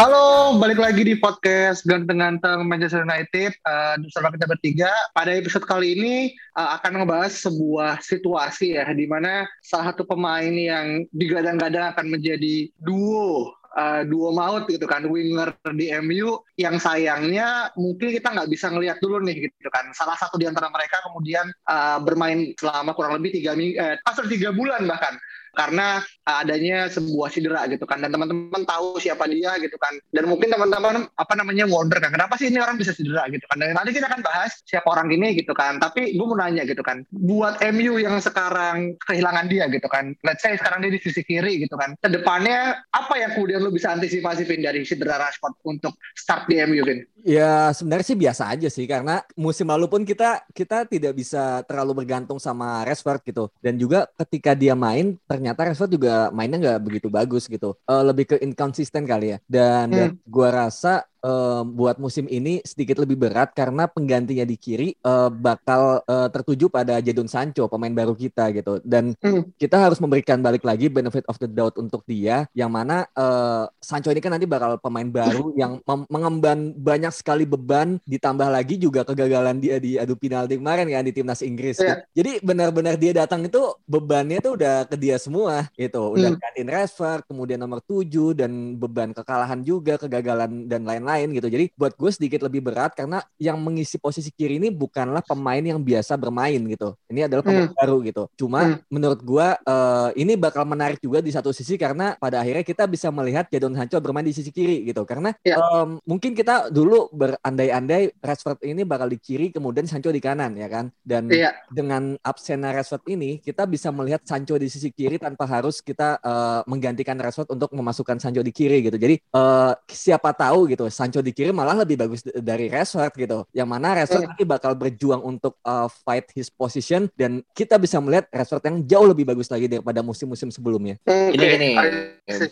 Halo, balik lagi di podcast Ganteng-Ganteng Manchester United uh, bersama kita bertiga. Pada episode kali ini uh, akan ngebahas sebuah situasi ya, di mana salah satu pemain yang digadang-gadang akan menjadi duo uh, duo maut gitu kan, winger di MU yang sayangnya mungkin kita nggak bisa ngelihat dulu nih gitu kan. Salah satu di antara mereka kemudian uh, bermain selama kurang lebih tiga minggu, eh, pasal tiga bulan bahkan karena uh, adanya sebuah cedera gitu kan. Dan teman-teman tahu siapa dia gitu kan. Dan mungkin teman-teman apa namanya wonder kan kenapa sih ini orang bisa cedera gitu kan. Dan nanti kita akan bahas siapa orang ini gitu kan. Tapi gue mau nanya gitu kan buat MU yang sekarang kehilangan dia gitu kan let's say sekarang dia di sisi kiri gitu kan ke depannya apa yang kemudian lu bisa antisipasi Vin dari cedera Rashford untuk start di MU Vin? Ya sebenarnya sih biasa aja sih karena musim lalu pun kita kita tidak bisa terlalu bergantung sama Rashford gitu. Dan juga ketika dia main ternyata Rashford juga mainnya nggak begitu bagus gitu. Eh, lebih ke inconsistent kali ya. Dan, dan gua rasa eh, buat musim ini sedikit lebih berat karena penggantinya di kiri eh, bakal eh, tertuju pada Jadon Sancho pemain baru kita gitu dan Hmm. kita harus memberikan balik lagi benefit of the doubt untuk dia yang mana eh, Sancho ini kan nanti bakal pemain baru yang mengemban banyak sekali beban ditambah lagi juga kegagalan dia di adu penalti kemarin kan di timnas Inggris. Iya. Jadi benar-benar dia datang itu bebannya tuh udah ke dia semua gitu. Udah Hmm. gantiin Rashford, kemudian nomor 7 dan beban kekalahan juga, kegagalan dan lain-lain gitu. Jadi buat gue sedikit lebih berat karena yang mengisi posisi kiri ini bukanlah pemain yang biasa bermain gitu. Ini adalah pemain baru gitu. Cuma Hmm. menurut gua eh, ini bakal menarik juga di satu sisi karena pada akhirnya kita bisa melihat Jadon Sancho bermain di sisi kiri gitu. Karena Ya. em, mungkin kita dulu berandai-andai Rashford ini bakal di kiri kemudian Sancho di kanan ya kan. Dan Iya. dengan absennya Rashford ini kita bisa melihat Sancho di sisi kiri tanpa harus kita eh, menggantikan Rashford untuk memasukkan Sancho di kiri gitu. Jadi eh, siapa tahu gitu Sancho di kiri malah lebih bagus dari Rashford gitu. Yang mana Rashford Hmm. nanti bakal berjuang untuk eh, fight his position dan kita bisa melihat Rashford yang jauh lebih bagus lagi daripada musim-musim sebelumnya. Oke. Ini gini,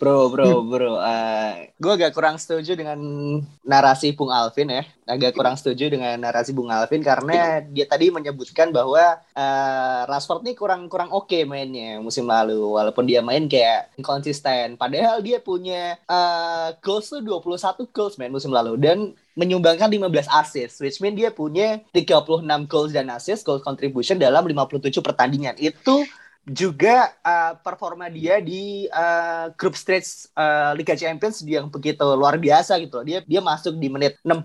bro, bro, bro. gue agak kurang setuju dengan narasi Bung Alvin ya. Agak kurang setuju dengan narasi Bung Alvin karena dia tadi menyebutkan bahwa eh, Rashford nih kurang kurang oke mainnya musim lalu. Walaupun dia main kayak konsisten. Padahal dia punya eh, goals tuh 21 goals main musim lalu dan menyumbangkan 15 assist, which mean dia punya 36 goals dan assist, goal contribution dalam 57 pertandingan. Itu juga uh, performa dia di uh, group stage uh, Liga Champions yang begitu luar biasa gitu loh. Dia dia masuk di menit 60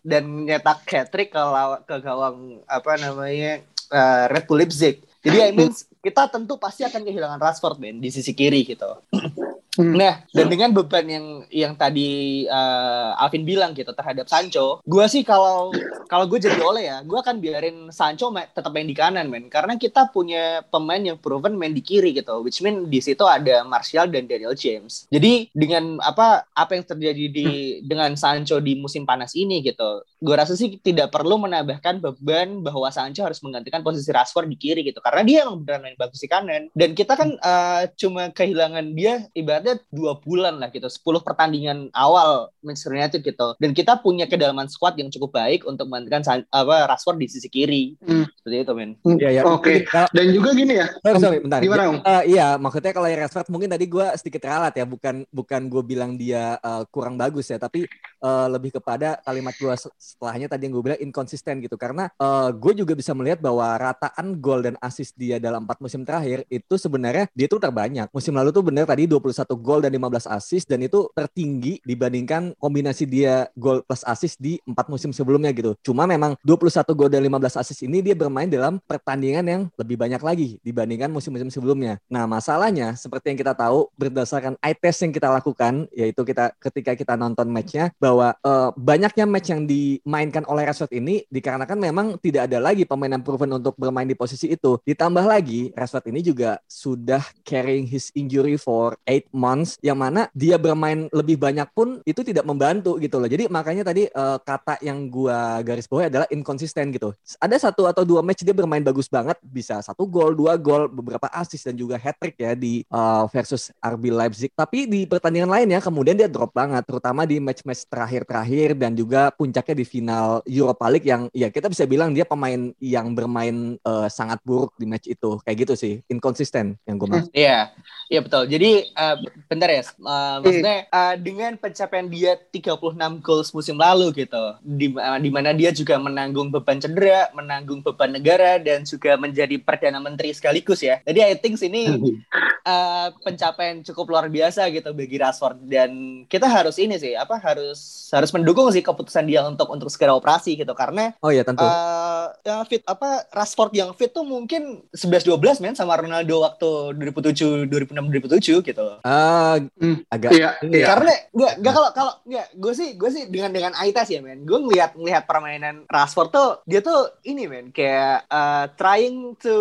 dan nyetak hat-trick ke, law- ke gawang apa namanya uh, Red Bull Leipzig. Jadi I mean kita tentu pasti akan kehilangan Rashford Ben di sisi kiri gitu. Hmm. Nah, dan dengan beban yang yang tadi uh, Alvin bilang gitu terhadap Sancho, gue sih kalau kalau gue jadi oleh ya, gue akan biarin Sancho ma- tetap main di kanan, men. Karena kita punya pemain yang proven main di kiri gitu, which mean di situ ada Martial dan Daniel James. Jadi dengan apa apa yang terjadi di dengan Sancho di musim panas ini gitu, gue rasa sih tidak perlu menambahkan beban bahwa Sancho harus menggantikan posisi Rashford di kiri gitu, karena dia emang beneran main bagus di kanan. Dan kita kan uh, cuma kehilangan dia ibaratnya dua bulan lah gitu 10 pertandingan awal Manchester United gitu dan kita punya kedalaman squad yang cukup baik untuk menggantikan San- apa Rashford di sisi kiri Hmm. seperti itu men Iya, ya. Oke. Kalau- Dan juga gini ya. Sorry, sorry, bentar. Gimana, Om? Eh, iya, maksudnya kalau yang Rashford mungkin tadi gue sedikit ralat ya, bukan bukan gue bilang dia eh, kurang bagus ya, tapi eh, lebih kepada kalimat gue setelahnya tadi yang gue bilang inkonsisten gitu. Karena eh, gue juga bisa melihat bahwa rataan gol dan assist dia dalam empat musim terakhir itu sebenarnya dia tuh terbanyak. Musim lalu tuh bener tadi 21 gol dan 15 assist dan itu tertinggi dibandingkan kombinasi dia gol plus assist di empat musim sebelumnya gitu. Cuma memang 21 gol dan 15 assist ini dia bermain dalam pertandingan yang lebih banyak lagi dibandingkan musim-musim sebelumnya. Nah masalahnya seperti yang kita tahu berdasarkan eye test yang kita lakukan yaitu kita ketika kita nonton matchnya bahwa eh, banyaknya match yang dimainkan oleh Rashford ini dikarenakan memang tidak ada lagi pemain yang proven untuk bermain di posisi itu. Ditambah lagi Rashford ini juga sudah carrying his injury for 8 months yang mana dia bermain lebih banyak pun itu tidak membantu gitu loh. Jadi makanya tadi eh, kata yang gua garis bawahi adalah inkonsisten gitu. Ada satu atau dua match dia bermain bagus banget, bisa satu gol, dua gol, beberapa assist dan juga hat trick ya di eh, versus RB Leipzig. Tapi di pertandingan lainnya kemudian dia drop banget, terutama di match-match terakhir-terakhir dan juga puncaknya di final Europa League yang ya kita bisa bilang dia pemain yang bermain eh, sangat buruk di match itu. Kayak gitu sih, inkonsisten yang gue maksud. Iya, iya betul. Jadi eh, bentar ya, eh, maksudnya eh, dengan pencapaian dia 36 goals musim lalu gitu, di, eh, di mana dia juga menanggung beban cedera, menanggung beban negara dan juga menjadi perdana menteri sekaligus ya. Jadi I think ini eh, pencapaian cukup luar biasa gitu bagi Rashford dan kita harus ini sih apa harus harus mendukung sih keputusan dia untuk untuk segera operasi gitu karena Oh iya tentu. eh yang fit apa Rashford yang fit tuh mungkin 11 12 men sama Ronaldo waktu 2007 2006 2007 gitu. Ah, Hmm. agak Iya, ini ya. Karena nggak nggak kalau kalau nggak gue sih gue sih dengan dengan eye test ya men. Gue ngelihat ngelihat permainan Rashford tuh dia tuh ini men kayak uh, trying to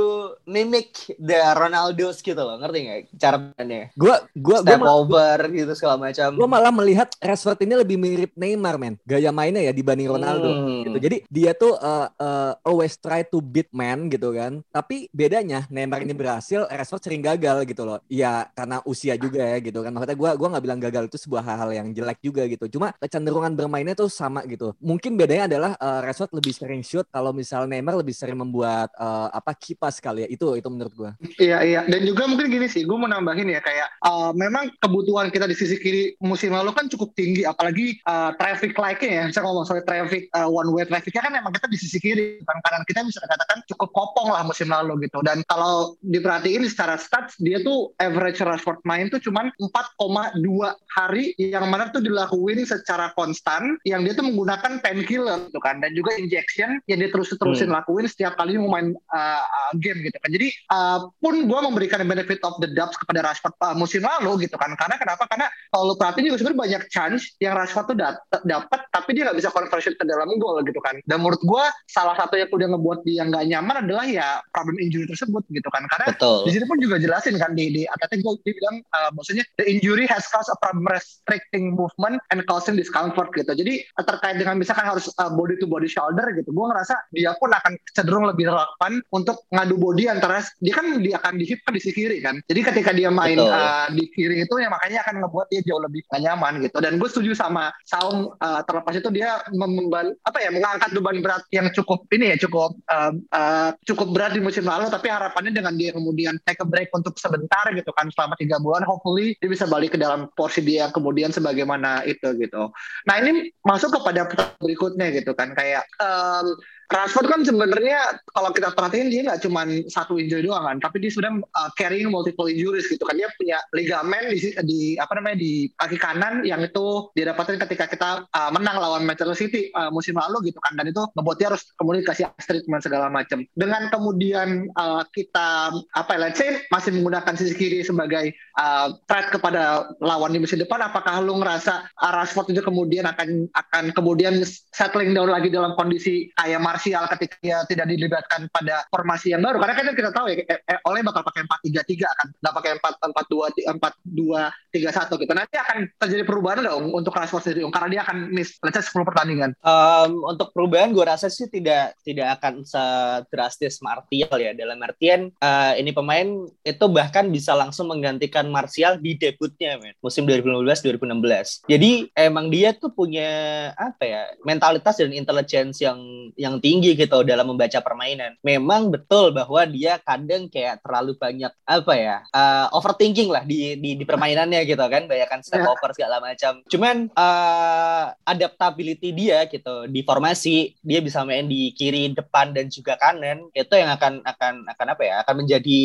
mimic the Ronaldo's gitu loh. Ngerti cara mainnya? Gua gua gua, Step ma- over gitu segala macam. gua malah melihat Rashford ini lebih mirip Neymar men. Gaya mainnya ya dibanding Ronaldo. Hmm. gitu. Jadi dia tuh uh, uh, always try to beat man gitu kan. Tapi bedanya Neymar ini berhasil, Rashford sering gagal gitu loh. Ya karena usia juga ya gitu kan. Maksudnya gua gua nggak bilang gagal itu sebuah hal-hal yang jelek juga gitu. Cuma kecenderungan bermainnya tuh sama gitu. Mungkin bedanya adalah uh, Rashford lebih sering shoot kalau misal Neymar lebih sering membuat uh, apa kipas kali ya. Itu itu menurut gua. Iya iya dan juga mungkin gini sih, gue mau nambahin ya kayak uh, memang kebutuhan kita di sisi kiri musim lalu kan cukup tinggi, apalagi uh, traffic light-nya ya, bisa ngomong soal traffic uh, one way trafficnya kan memang kita di sisi kiri, kan kanan kita bisa dikatakan cukup kopong lah musim lalu gitu. Dan kalau diperhatiin secara stats dia tuh average Rashford main tuh cuman 4,2 hari yang mana tuh dilakuin secara konstan, yang dia tuh menggunakan painkiller gitu kan, dan juga injection yang dia terus-terusin lakuin setiap kali mau main uh, game gitu kan. Jadi uh, pun gue memberikan benefit of the doubt kepada Rashford uh, musim lalu gitu kan. Karena kenapa? Karena kalau lu perhatiin juga sebenarnya banyak chance yang Rashford tuh dat- dapat tapi dia nggak bisa conversion ke dalam gol gitu kan. Dan menurut gue salah satu yang udah ngebuat dia nggak nyaman adalah ya problem injury tersebut gitu kan. Karena Betul. di sini pun juga jelasin kan di di gue dia bilang uh, maksudnya the injury has caused a problem restricting movement and causing discomfort gitu. Jadi terkait dengan misalkan harus uh, body to body shoulder gitu, gue ngerasa dia pun akan cenderung lebih relevan untuk ngadu body antara dia kan dia akan di hip kan di sisi kiri kan. Jadi ketika dia main Betul. uh, di kiri itu ya makanya akan ngebuat dia jauh lebih nyaman gitu. Dan gue setuju sama Saung uh, terlepas itu dia memban apa ya mengangkat beban berat yang cukup ini ya cukup uh, uh, cukup berat di musim lalu tapi harapannya dengan dia kemudian take a break untuk sebentar gitu kan selama tiga bulan hopefully dia bisa balik ke dalam porsi dia kemudian sebagaimana itu gitu. Nah ini masuk kepada berikutnya gitu kan kayak um, Rashford kan sebenarnya kalau kita perhatiin dia nggak cuma satu injury doang kan, tapi dia sudah uh, carrying multiple injuries gitu kan. Dia punya ligamen di, di apa namanya di kaki kanan yang itu dia dapatin ketika kita uh, menang lawan Manchester City uh, musim lalu gitu kan. Dan itu membuat dia harus kemudian dikasih treatment segala macam. Dengan kemudian uh, kita apa let's say masih menggunakan sisi kiri sebagai uh, threat kepada lawan di musim depan, apakah lu ngerasa uh, Rashford itu kemudian akan akan kemudian settling down lagi dalam kondisi kayak Martial ketika dia tidak dilibatkan pada formasi yang baru. Karena kan kita tahu ya eh, eh, Oleh bakal pakai 4-3-3 kan. Nggak pakai 4-4-2 4-2-3-1 gitu. Nanti akan terjadi perubahan dong untuk Rashford sendiri karena dia akan miss let's say 10 pertandingan. Um, untuk perubahan gue rasa sih tidak tidak akan sedrastis Martial ya. Dalam artian uh, ini pemain itu bahkan bisa langsung menggantikan Martial di debutnya men. Musim 2015-2016 jadi emang dia tuh punya apa ya mentalitas dan intelligence yang yang tinggi tinggi gitu dalam membaca permainan. Memang betul bahwa dia kadang kayak terlalu banyak apa ya uh, overthinking lah di, di di permainannya gitu kan, banyakan step Ya. over segala macam. Cuman uh, adaptability dia gitu di formasi dia bisa main di kiri, depan dan juga kanan itu yang akan akan akan apa ya akan menjadi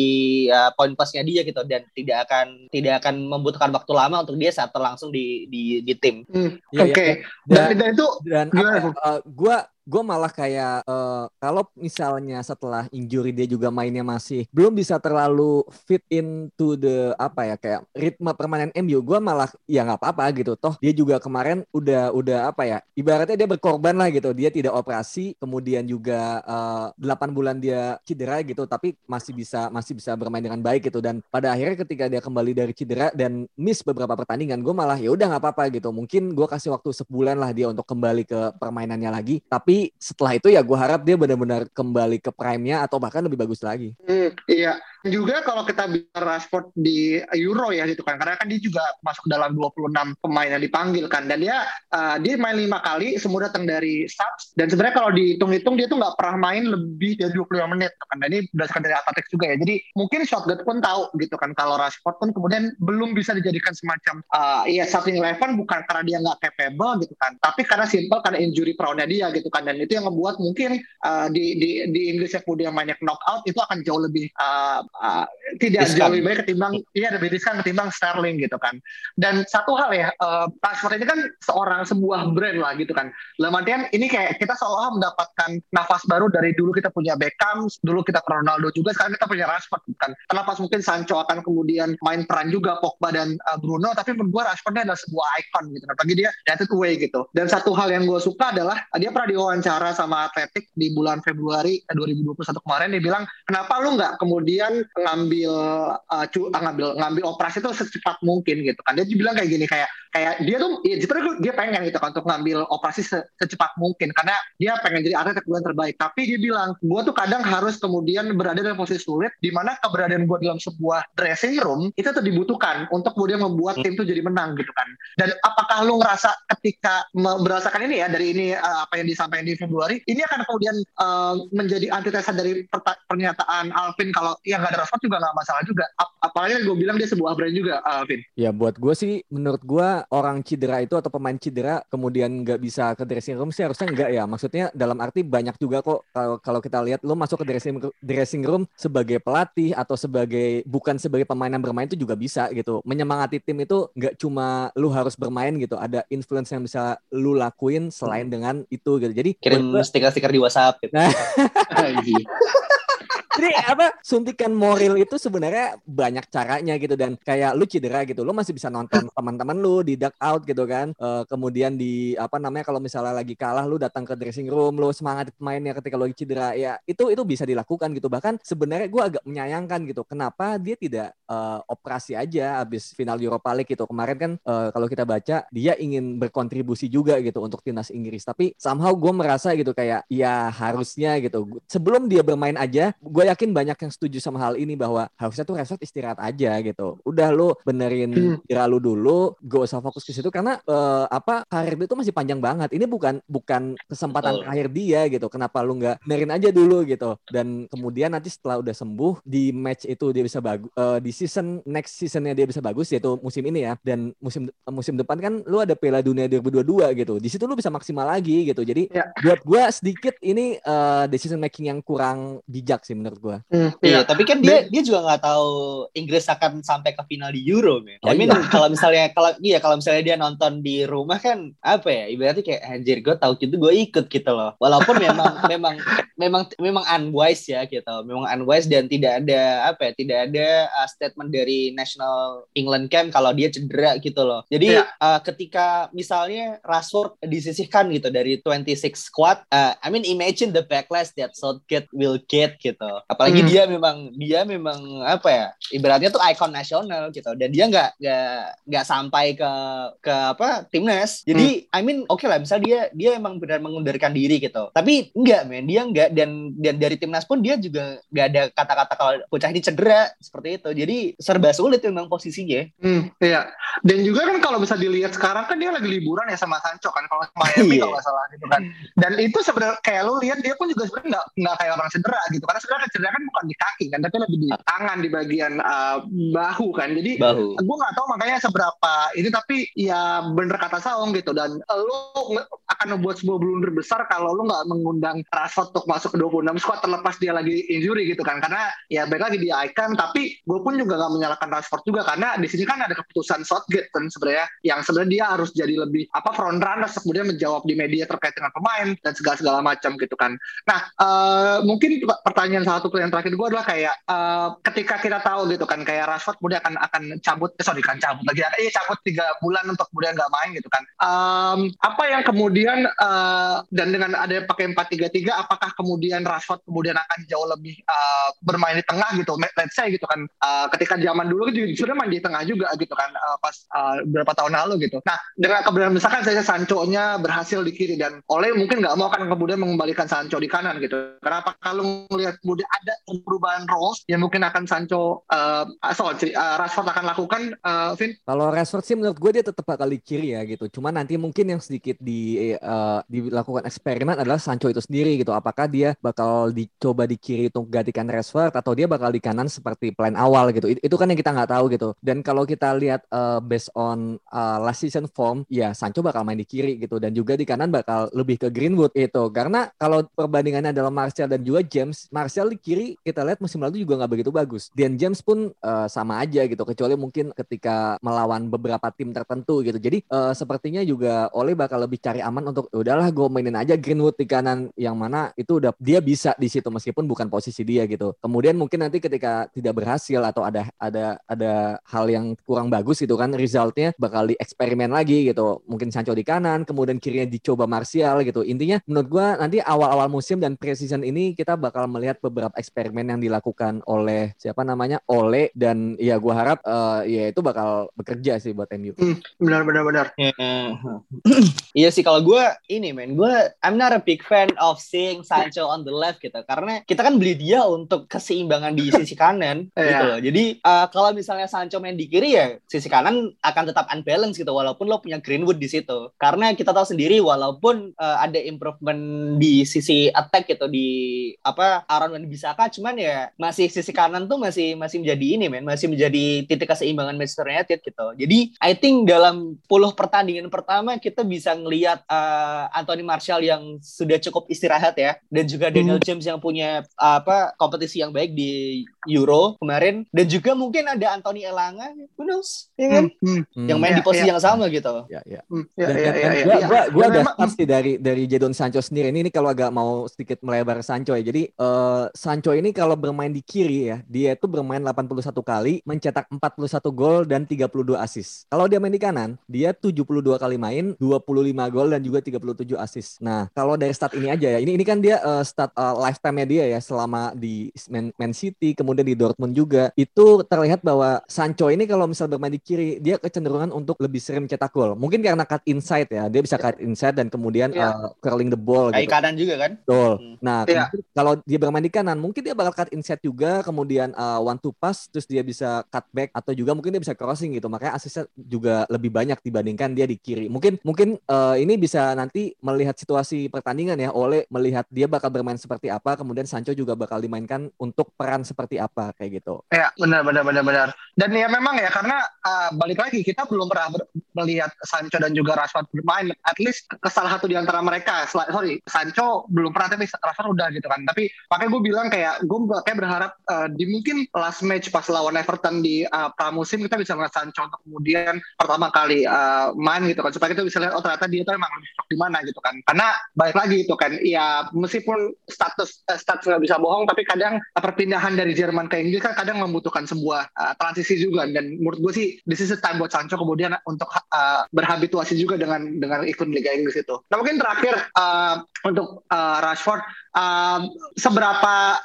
uh, poin plusnya dia gitu dan tidak akan tidak akan membutuhkan waktu lama untuk dia saat langsung di di di tim. Hmm, Iya, Oke. iya. Dan, Dan, dan itu dan Gimana, apa ya, gua gue malah kayak eh, kalau misalnya setelah injury dia juga mainnya masih belum bisa terlalu fit into the apa ya kayak ritme permainan MU gue malah ya nggak apa-apa gitu. Toh dia juga kemarin udah udah apa ya ibaratnya dia berkorban lah gitu. Dia tidak operasi kemudian juga eh, 8 bulan dia cedera gitu tapi masih bisa masih bisa bermain dengan baik gitu. Dan pada akhirnya ketika dia kembali dari cedera dan miss beberapa pertandingan gue malah ya udah nggak apa-apa gitu. Mungkin gue kasih waktu sebulan lah dia untuk kembali ke permainannya lagi. Tapi setelah itu ya gue harap dia benar-benar kembali ke prime-nya atau bahkan lebih bagus lagi. Hmm, iya. Juga kalau kita bicara Rashford di Euro ya gitu kan, karena kan dia juga masuk dalam 26 pemain yang dipanggil kan, dan dia uh, dia main lima kali, semua datang dari subs, dan sebenarnya kalau dihitung-hitung dia tuh nggak pernah main lebih dari 25 menit kan, dan ini berdasarkan dari Athletics juga ya. Jadi mungkin Southgate pun tahu gitu kan, kalau Rashford pun kemudian belum bisa dijadikan semacam uh, ya starting eleven bukan karena dia nggak capable gitu kan, tapi karena simple karena injury prone-nya dia gitu kan, dan itu yang membuat mungkin uh, di di di Inggris yang kemudian banyak knockout itu akan jauh lebih uh, uh, tidak Riskan. jauh lebih baik ketimbang iya lebih riskan ketimbang Sterling gitu kan. Dan satu hal ya uh, Rashford ini kan seorang sebuah brand lah gitu kan. Dalam artian ini kayak kita seolah mendapatkan nafas baru dari dulu kita punya Beckham dulu kita Ronaldo juga sekarang kita punya Rashford gitu kan. Terlepas mungkin Sancho akan kemudian main peran juga Pogba dan uh, Bruno tapi menurut gue Rashford ini adalah sebuah icon gitu kan. Bagi dia united way gitu. Dan satu hal yang gue suka adalah uh, dia pernah diwawancara sama Atletik di bulan Februari eh, 2021 kemarin. Dia bilang kenapa lu nggak kemudian ngambil uh, cu- ah, ngambil ngambil operasi itu secepat mungkin gitu kan. Dia bilang kayak gini kayak kayak dia tuh ya, sebenarnya dia pengen gitu kan untuk ngambil operasi se- secepat mungkin karena dia pengen jadi atlet yang kemudian terbaik. Tapi dia bilang gue tuh kadang harus kemudian berada dalam posisi sulit di mana keberadaan gue dalam sebuah dressing room itu tuh dibutuhkan untuk kemudian membuat tim tuh jadi menang gitu kan. Dan apakah lu ngerasa ketika me- merasakan ini ya dari ini uh, apa yang disampaikan di Februari ini akan kemudian uh, menjadi antitesa dari pernyataan Alvin kalau ya nggak ada Rashford juga nggak masalah juga Ap- apalagi gue bilang dia sebuah brand juga Alvin Ya buat gue sih menurut gue orang cedera itu atau pemain cedera kemudian nggak bisa ke dressing room sih harusnya enggak ya. Maksudnya dalam arti banyak juga kok kalau kalau kita lihat lo masuk ke dressing dressing room sebagai pelatih atau sebagai bukan sebagai pemain yang bermain itu juga bisa gitu. Menyemangati tim itu nggak cuma lu harus bermain gitu. Ada influence yang bisa lu lakuin selain dengan itu gitu. Jadi Kirim stiker-stiker di WhatsApp gitu. Nah, Jadi apa suntikan moral itu sebenarnya banyak caranya gitu dan kayak lu cedera gitu, lu masih bisa nonton teman-teman lu di duck out gitu kan. Eh, kemudian di apa namanya kalau misalnya lagi kalah lu datang ke dressing room, lu semangat mainnya ketika lu cedera ya itu itu bisa dilakukan gitu. Bahkan sebenarnya gua agak menyayangkan gitu. Kenapa dia tidak eh, operasi aja habis final Europa League gitu. Kemarin kan eh, kalau kita baca dia ingin berkontribusi juga gitu untuk timnas Inggris. Tapi somehow gue merasa gitu kayak ya harusnya gitu. Sebelum dia bermain aja, gue yakin banyak yang setuju sama hal ini bahwa harusnya tuh Rashford istirahat aja gitu. Udah lu benerin Hmm. cedera lu dulu, gak usah fokus ke situ karena eh, apa karir dia tuh masih panjang banget. Ini bukan bukan kesempatan Betul. terakhir dia gitu. Kenapa lu nggak benerin aja dulu gitu. Dan kemudian nanti setelah udah sembuh di match itu dia bisa bagus di season next seasonnya dia bisa bagus yaitu musim ini ya. Dan musim musim depan kan lu ada Piala Dunia 2022 gitu. Di situ lu bisa maksimal lagi gitu. Jadi Ya. buat gua sedikit ini eh, decision making yang kurang bijak sih menurut gua. Hmm, Iya, tapi kan dia dia juga nggak tahu Inggris akan sampai ke final di Euro, men. Oh, I mean, iya. kalau misalnya kalau iya kalau misalnya dia nonton di rumah kan apa ya? Ibaratnya kayak anjir gue tahu gitu gue ikut gitu loh. Walaupun memang memang memang memang unwise ya gitu. Memang unwise dan tidak ada apa ya? Tidak ada uh, statement dari National England Camp kalau dia cedera gitu loh. Jadi Iya. uh, ketika misalnya Rashford disisihkan gitu dari 26 squad, uh, I mean imagine the backlash that Southgate will get gitu. Apalagi Hmm. dia memang dia memang apa ya? Ibaratnya tuh ikon nasional gitu. Dan dia nggak nggak nggak sampai ke ke apa timnas. Jadi Hmm. I mean oke lah, misal dia dia emang benar mengundurkan diri gitu. Tapi enggak men, dia enggak dan dan dari timnas pun dia juga nggak ada kata-kata kalau bocah ini cedera seperti itu. Jadi serba sulit memang posisinya. Hmm, iya. Dan juga kan kalau bisa dilihat sekarang kan dia lagi liburan ya sama Sancho kan kalau sama Miami Iya. kalau nggak salah gitu kan. Dan itu sebenarnya kayak lu lihat dia pun juga sebenarnya nggak kayak orang cedera gitu. Karena sebenarnya cedera kan bukan di kaki kan, tapi lebih di tangan di bagian uh, bahu kan. Jadi Bahu. gue nggak tahu makanya seberapa ini tapi ya bener kata Saung gitu. Dan nge- akan membuat sebuah blunder besar kalau lu nggak mengundang Rashford untuk masuk ke 26 squad terlepas dia lagi injury gitu kan. Karena ya baik lagi dia icon tapi gue pun juga nggak menyalahkan Rashford juga. Karena di sini kan ada keputusan Southgate kan sebenarnya yang sebenarnya dia harus jadi lebih apa front runner kemudian menjawab di media terkait dengan pemain dan segala segala macam gitu kan. Nah, eh, mungkin pertanyaan salah satu pertanyaan terakhir gue adalah kayak eh, ketika kita tahu gitu kan kayak Rashford kemudian akan akan cabut, eh, sorry kan cabut lagi, iya cabut tiga bulan untuk kemudian nggak main gitu kan. Em, apa yang kemudian eh, dan dengan ada pakai empat tiga tiga, apakah kemudian Rashford kemudian akan jauh lebih eh, bermain di tengah gitu? Let's say gitu kan, Eh, ketika zaman dulu juga sebenarnya main di tengah juga gitu kan, eh, pas eh, beberapa tahun lalu gitu. Nah, dengan keberadaan misalkan saya Sancho-nya berhasil di kiri dan Oleh mungkin nggak mau akan kemudian mengembalikan Sancho di kanan gitu. Kenapa kalau melihat kemudian ada perubahan roles yang mungkin akan Sancho uh, sorry, uh, Rashford akan lakukan, uh, Vin? Kalau Rashford sih menurut gue dia tetap bakal di kiri ya gitu. Cuma nanti mungkin yang sedikit di eh, dilakukan eksperimen adalah Sancho itu sendiri gitu. Apakah dia bakal dicoba di kiri untuk gantikan Rashford atau dia bakal di kanan seperti plan awal gitu. It- Itu kan yang kita nggak tahu gitu. Dan kalau kita lihat eh, based on eh, last season form, ya Sancho bakal main di kiri gitu dan juga di kanan bakal lebih ke Greenwood itu. Karena kalau perbandingannya adalah Martial dan juga James, Martial kiri kita lihat musim lalu juga nggak begitu bagus. Dan James pun eh, sama aja gitu, kecuali mungkin ketika melawan beberapa tim tertentu gitu. Jadi eh, sepertinya juga Ole bakal lebih cari aman untuk "Ya udahlah gue mainin aja Greenwood di kanan yang mana itu udah dia bisa di situ meskipun bukan posisi dia gitu. Kemudian mungkin nanti ketika tidak berhasil atau ada ada ada hal yang kurang bagus gitu kan resultnya bakal dieksperimen lagi gitu. Mungkin Sancho di kanan, kemudian kirinya dicoba Martial gitu. Intinya menurut gua nanti awal-awal musim dan preseason ini kita bakal melihat beberapa eksperimen yang dilakukan oleh siapa namanya Ole dan ya gua harap eh, ya itu bakal bekerja sih buat MU. Benar, benar, benar. iya sih kalau gue ini men gue I'm not a big fan of seeing Sancho on the left gitu karena kita kan beli dia untuk keseimbangan di sisi kanan gitu Iya. loh jadi uh, kalau misalnya Sancho main di kiri ya sisi kanan akan tetap unbalance gitu walaupun lo punya Greenwood di situ karena kita tahu sendiri walaupun uh, ada improvement di sisi attack gitu di apa Aaron Wan Bisaka cuman ya masih sisi kanan tuh masih masih menjadi ini men. Masih menjadi titik keseimbangan Manchester United gitu. Jadi I think dalam 10 pertandingan pertama kita bisa ngelihat uh, Anthony Martial yang sudah cukup istirahat ya. Dan juga Daniel James yang punya uh, apa kompetisi yang baik di Euro kemarin. Dan juga mungkin ada Anthony Elanga who knows ya kan? Hmm, hmm, yang main Iya, di posisi iya. yang sama gitu. Ya, ya. hmm. Ya, Dan, ya, ya, Dan ada sih dari dari Jadon Sancho sendiri. Ini, ini kalau agak mau sedikit melebar Sancho ya. Jadi eh, Sancho ini kalau bermain di kiri ya, dia itu bermain 81 kali, mencetak 41 gol dan 32 assist. Kalau dia main di kanan, dia 72 kali main, 25 gol dan juga 37 assist. Nah, kalau dari stat ini aja ya. Ini ini kan dia eh, stat eh, lifetime-nya dia ya selama di Man, Man City, kemudian di Dortmund juga. Itu terlihat bahwa Sancho ini kalau misal bermain di kiri, dia kecenderungan untuk lebih sering mencetak gol. Mungkin karena cut inside ya, dia bisa cut inside dan kemudian Iya. eh, curling the ball kayak gitu. kanan juga kan Betul. Hmm. Nah, Iya. kemudian kalau dia bermain di kanan, mungkin dia bakal cut inside juga, kemudian uh, one to pass, terus dia bisa cut back atau juga mungkin dia bisa crossing gitu. Makanya asisnya juga lebih banyak dibandingkan dia di kiri. Mungkin mungkin uh, ini bisa nanti melihat situasi pertandingan ya, oleh melihat dia bakal bermain seperti apa, kemudian Sancho juga bakal dimainkan untuk peran seperti apa kayak gitu. Ya, benar, benar, benar, benar. Dan ya memang ya karena uh, balik lagi kita belum pernah melihat Sancho dan juga Rashford bermain. At least ke salah satu di antara mereka. Sorry, Sancho belum pernah tapi Rashford udah gitu kan. Tapi makanya gue bilang kayak gue kayak berharap uh, di mungkin last match pas lawan Everton di uh, pramusim kita bisa melihat Sancho untuk kemudian pertama kali uh, main gitu kan supaya kita bisa lihat oh ternyata dia tuh emang lebih di mana gitu kan. Karena balik lagi itu kan ya meskipun status eh, status nggak bisa bohong tapi kadang uh, perpindahan dari Jerman ke Inggris kan kadang membutuhkan sebuah uh, transisi juga dan menurut gue sih this is the time buat Sancho kemudian untuk uh, berhabituasi juga dengan dengan ikut Liga Inggris itu. Nah mungkin terakhir uh, untuk uh, Rashford uh, seberapa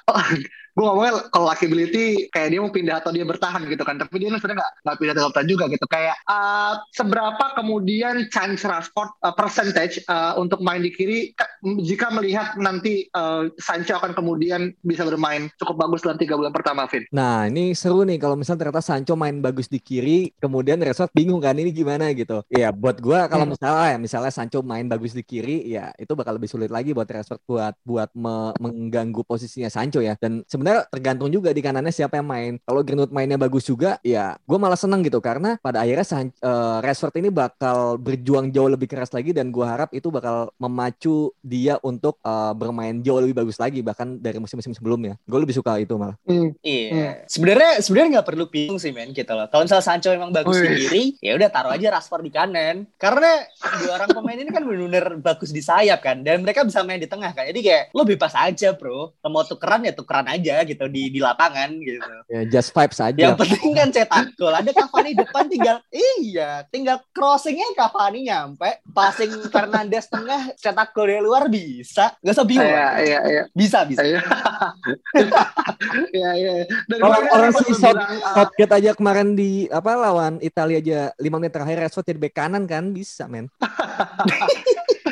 gue ngomongnya kalau likability kayak dia mau pindah atau dia bertahan gitu kan tapi dia sebenarnya nggak nggak pindah atau bertahan juga gitu kayak uh, seberapa kemudian chance Rashford uh, percentage uh, untuk main di kiri ka- jika melihat nanti uh, Sancho akan kemudian bisa bermain cukup bagus dalam tiga bulan pertama Vin Nah, ini seru nih kalau misalnya ternyata Sancho main bagus di kiri, kemudian Rashford bingung kan ini gimana gitu. Ya, buat gua kalau Hmm. misalnya ya misalnya Sancho main bagus di kiri, ya itu bakal lebih sulit lagi buat Rashford buat buat me- mengganggu posisinya Sancho ya. Dan sebenarnya tergantung juga di kanannya siapa yang main. Kalau Greenwood mainnya bagus juga, ya gua malah seneng gitu karena pada akhirnya San- eh, Rashford ini bakal berjuang jauh lebih keras lagi dan gua harap itu bakal memacu dia untuk eh, bermain jauh lebih bagus lagi bahkan dari musim-musim sebelumnya. Gue lebih suka itu malah. Hmm. Iya. Sebenarnya sebenarnya nggak perlu bingung sih men gitu loh. Kalau misalnya Sancho emang bagus di Wih. kiri, ya udah taruh aja Rashford di kanan. Karena dua orang pemain ini kan benar-benar bagus di sayap kan dan mereka bisa main di tengah kan. Jadi kayak lo bebas aja, Bro. Lo mau tukeran ya tukeran aja gitu di di lapangan gitu. Ya just vibes aja. Yang penting kan cetak gol. Ada Cavani depan tinggal iya, tinggal crossingnya Cavani nyampe, passing Fernandes tengah cetak gol dari luar bisa. Gak usah bingung. Iya, iya, iya. Bisa bisa. Iya. Iya, iya. Orang orang si bilang, ah, Southgate aja kemarin di apa lawan Italia aja 5 menit terakhir Rashford jadi bek kanan kan bisa men.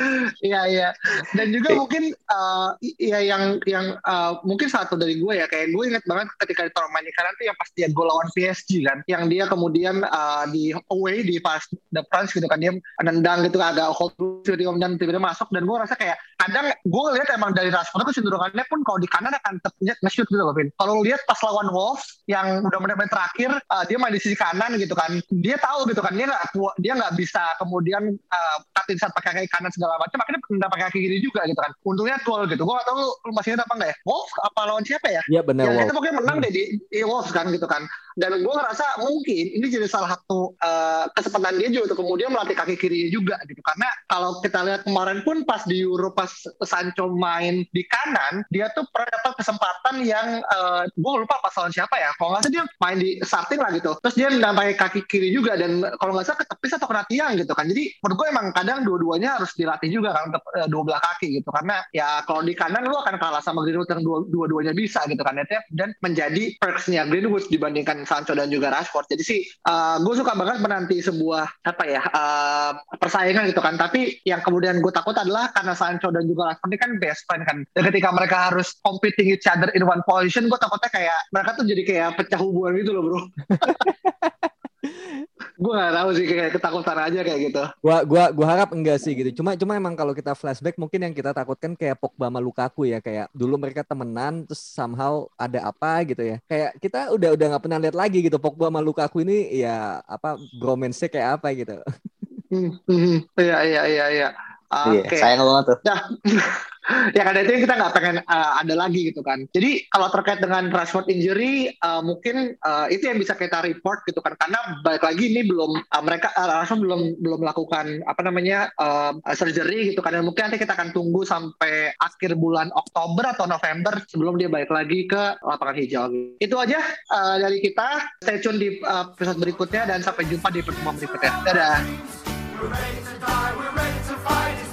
Iya iya. Dan juga mungkin uh, ya yang yang uh, mungkin satu dari gue ya kayak gue inget banget ketika di kanan tuh yang pas dia gol lawan PSG kan, yang dia kemudian uh, di away di pas the France gitu kan dia nendang gitu agak hold tiba-tiba tiba-tiba masuk dan gue rasa kayak kadang gue ngeliat emang dari Rashford itu cenderungannya pun kalau di kanan akan tetap nge-shoot gitu loh Vin. Kalau lu lihat pas lawan Wolves yang udah menit-menit terakhir uh, dia main di sisi kanan gitu kan, dia tahu gitu kan dia nggak dia nggak bisa kemudian uh, cutting saat pakai kaki kanan segala macam, makanya pindah pakai kaki kiri juga gitu kan. Untungnya gol gitu. Gue gak tahu lu, lu masih ingat apa enggak ya? Wolves apa lawan siapa ya? Iya benar Wolf. kita pokoknya menang deh di, di Wolves kan gitu kan. Dan gue ngerasa mungkin ini jadi salah satu uh, kesempatan dia juga untuk kemudian melatih kaki kirinya juga gitu. Karena kalau kita lihat kemarin pun pas di Euro pas Sancho main di kanan, dia tuh pernah dapat kesempatan yang uh, gue lupa pas lawan siapa ya. Kalau nggak salah dia main di starting lah gitu. Terus dia nendang kaki kiri juga dan kalau nggak salah ketepis atau kena tiang gitu kan. Jadi menurut gue emang kadang dua-duanya harus dilatih juga kan untuk uh, dua belah kaki gitu. Karena ya kalau di kanan lu akan kalah sama Greenwood yang dua- dua-duanya bisa gitu kan. Dan menjadi perksnya Greenwood dibandingkan Sancho dan juga Rashford. Jadi sih uh, gue suka banget menanti sebuah apa ya uh, persaingan gitu kan. Tapi yang kemudian gue takut adalah karena Sancho dan juga Rashford ini kan best friend kan. Dan ketika mereka harus competing each other in one position, gue takutnya kayak mereka tuh jadi kayak pecah hubungan gitu loh bro. gue gak tahu sih kayak ketakutan aja kayak gitu. Gua gua gua harap enggak sih gitu. Cuma cuma emang kalau kita flashback mungkin yang kita takutkan kayak Pogba sama Lukaku ya kayak dulu mereka temenan terus somehow ada apa gitu ya. Kayak kita udah udah nggak pernah lihat lagi gitu Pogba sama Lukaku ini ya apa bromance kayak apa gitu. Hmm, hmm, Iya iya iya iya. Iya, Oke. sayang banget tuh. Ya, ya karena itu yang kita nggak pengen uh, ada lagi gitu kan. Jadi kalau terkait dengan Rashford injury, uh, mungkin uh, itu yang bisa kita report gitu kan. Karena balik lagi ini belum uh, mereka uh, Rashford belum belum melakukan apa namanya uh, surgery gitu kan. Dan mungkin nanti kita akan tunggu sampai akhir bulan Oktober atau November sebelum dia balik lagi ke lapangan hijau. Itu aja uh, dari kita. Stay tune di uh, episode berikutnya dan sampai jumpa di pertemuan berikutnya. Dadah. We're ready to die, we're ready to fight,